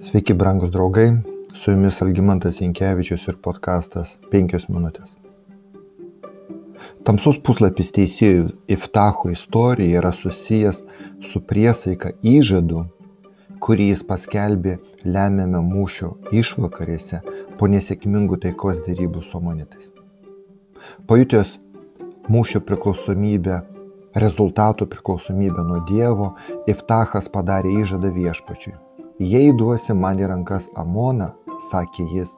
Sveiki, brangus draugai, su jumis Algymantas Inkevičius ir podkastas 5 minutės. Tamsus puslapis teisėjų Iftacho istorija yra susijęs su priesaika įžadu, kurį jis paskelbė lemiame mūšio išvakarėse po nesėkmingų taikos dėrybų su monitais. Pajutęs mūšio priklausomybę, rezultatų priklausomybę nuo Dievo, Iftachas padarė įžadą viešpačiui Jei duosi man į rankas Amoną, sakė jis,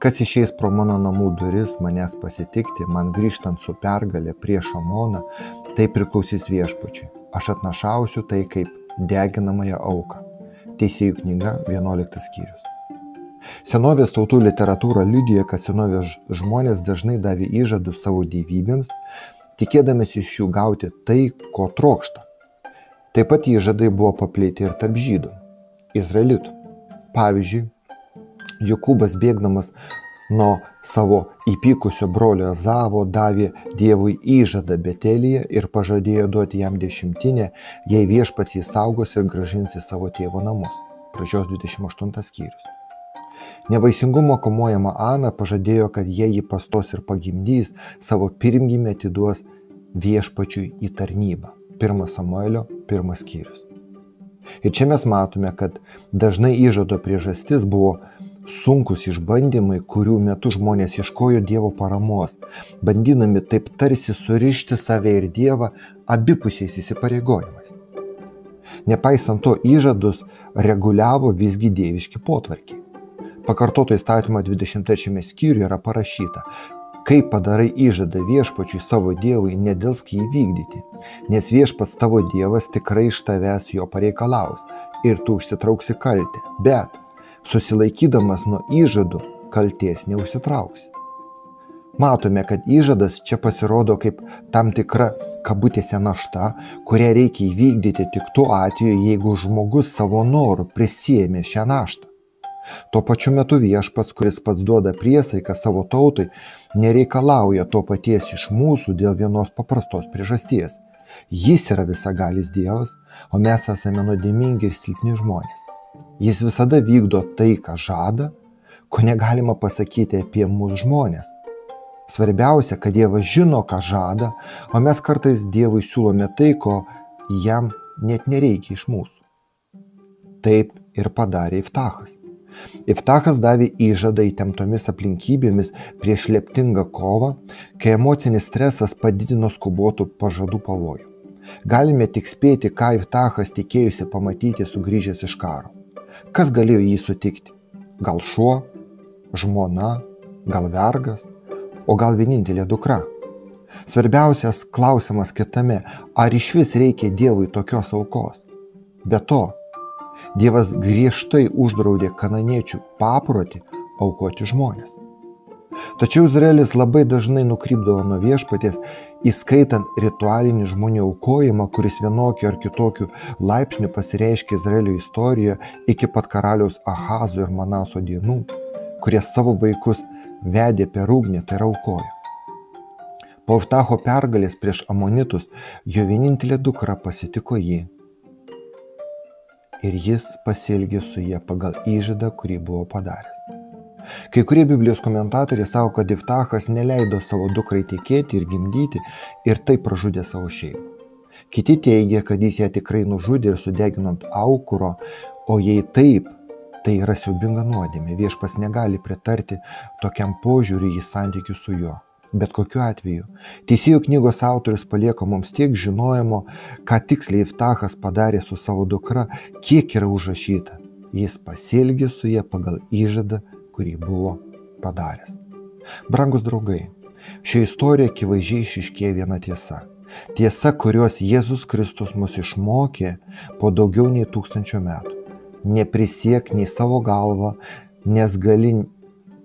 kas išeis pro mano namų duris manęs pasitikti, man grįžtant su pergalė prieš Amoną, tai priklausys viešpačiui. Aš atnašausiu tai kaip deginamąją auką. Teisėjų knyga 11 skyrius. Senovės tautų literatūra liudyja, kad senovės žmonės dažnai davė įžadus savo gyvybėms, tikėdamės iš jų gauti tai, ko trokšta. Taip pat įžadai buvo paplėti ir tarp žydų izraelitų. Pavyzdžiui, Jokūbas bėgdamas nuo savo įpykusio brolio Zavo davė Dievui įžadą Betelyje ir pažadėjo duoti jam dešimtinę, jei viešpats jį saugos ir gražins į savo tėvo namus. Pradžios 28 skyrius. Nevaisingumo kamuojama Ana pažadėjo, kad jei jį pastos ir pagimdys, savo pirmgimį atiduos viešpačiui į tarnybą. 1 Samuelio 1 skyrius. Ir čia mes matome, kad dažnai įžado priežastis buvo sunkus išbandymai, kurių metu žmonės ieškojo Dievo paramos, bandydami taip tarsi surišti save ir Dievą abipusiais įsipareigojimais. Nepaisant to, įžadus reguliavo visgi dieviški potvarkiai. Pakartoto įstatymo 23 skyriuje yra parašyta, Kai padarai įžadą viešpačiui savo Dievui, nedėlsk jį vykdyti, nes viešpats tavo Dievas tikrai iš tavęs jo pareikalaus ir tu užsitrauksi kaltę, bet susilaikydamas nuo įžadų kalties neužsitrauksi. Matome, kad įžadas čia pasirodo kaip tam tikra kabutėse našta, kurią reikia įvykdyti tik tuo atveju, jeigu žmogus savo noru prisėmė šią naštą. Tuo pačiu metu viešpats, kuris pats duoda priesaiką savo tautai, nereikalauja to paties iš mūsų dėl vienos paprastos priežasties. Jis yra visagalis Dievas, o mes esame nuodėmingi ir silpni žmonės. Jis visada vykdo tai, ką žada, ko negalima pasakyti apie mūsų žmonės. Svarbiausia, kad Dievas žino, ką žada, o mes kartais Dievui siūlome tai, ko jam net nereikia iš mūsų. Taip ir padarė Iftachas. Iftachas davė įžadą įtemptomis aplinkybėmis prieš leptingą kovą, kai emocinis stresas padidino skubotų pažadų pavojų. Galime tik spėti, ką Iftachas tikėjusi pamatyti sugrįžęs iš karo. Kas galėjo jį sutikti? Gal šuo, žmona, gal vergas, o gal vienintelė dukra? Svarbiausias klausimas kitame, ar iš vis reikia Dievui tokios aukos? Be to, Dievas griežtai uždraudė kananiečių paprotį aukoti žmonės. Tačiau Izraelis labai dažnai nukrypdavo nuo viešpaties, įskaitant ritualinį žmonių aukojimą, kuris vienokiu ar kitokiu laipsniu pasireiškia Izraelio istorijoje iki pat karaliaus Ahazo ir Manaso dienų, kurie savo vaikus vedė per ugnį, tai aukojo. Po Iftacho pergalės prieš Amonitus jo vienintelė dukra pasitiko jį ir jis pasielgė su ja pagal įžadą, kurį buvo padaręs. Kai kurie Biblijos komentatoriai savo, kad Iftachas neleido savo dukrai tikėti ir gimdyti ir taip pražudė savo šeimą. Kiti teigia, kad jis ją tikrai nužudė ir sudeginant aukuro, o jei taip, tai yra siaubinga nuodėmė. Viešpas negali pritarti tokiam požiūriui į santykių su juo. Bet kokiu atveju, teisėjų knygos autorius palieka mums tiek žinojimo, ką tiksliai Iftachas padarė su savo dukra, kiek yra užrašyta. Jis pasielgė su ją pagal įžadą, kurį buvo padaręs. Brangus draugai, šioje istorijoje akivaizdžiai išiškėja viena tiesa. Tiesa, kurios Jėzus Kristus mus išmokė po daugiau nei tūkstančio metų. Neprisiek nei savo galvą, nes gali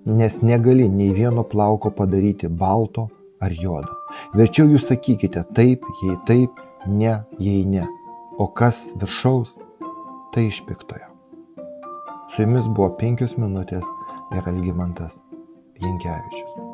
nes negali nei vieno plauko padaryti balto ar juodo. Verčiau jūs sakykite taip, jei taip, ne, jei ne. O kas viršaus, tai iš piktojo. Su jumis buvo penkios minutės ir Algymantas Jankievičius.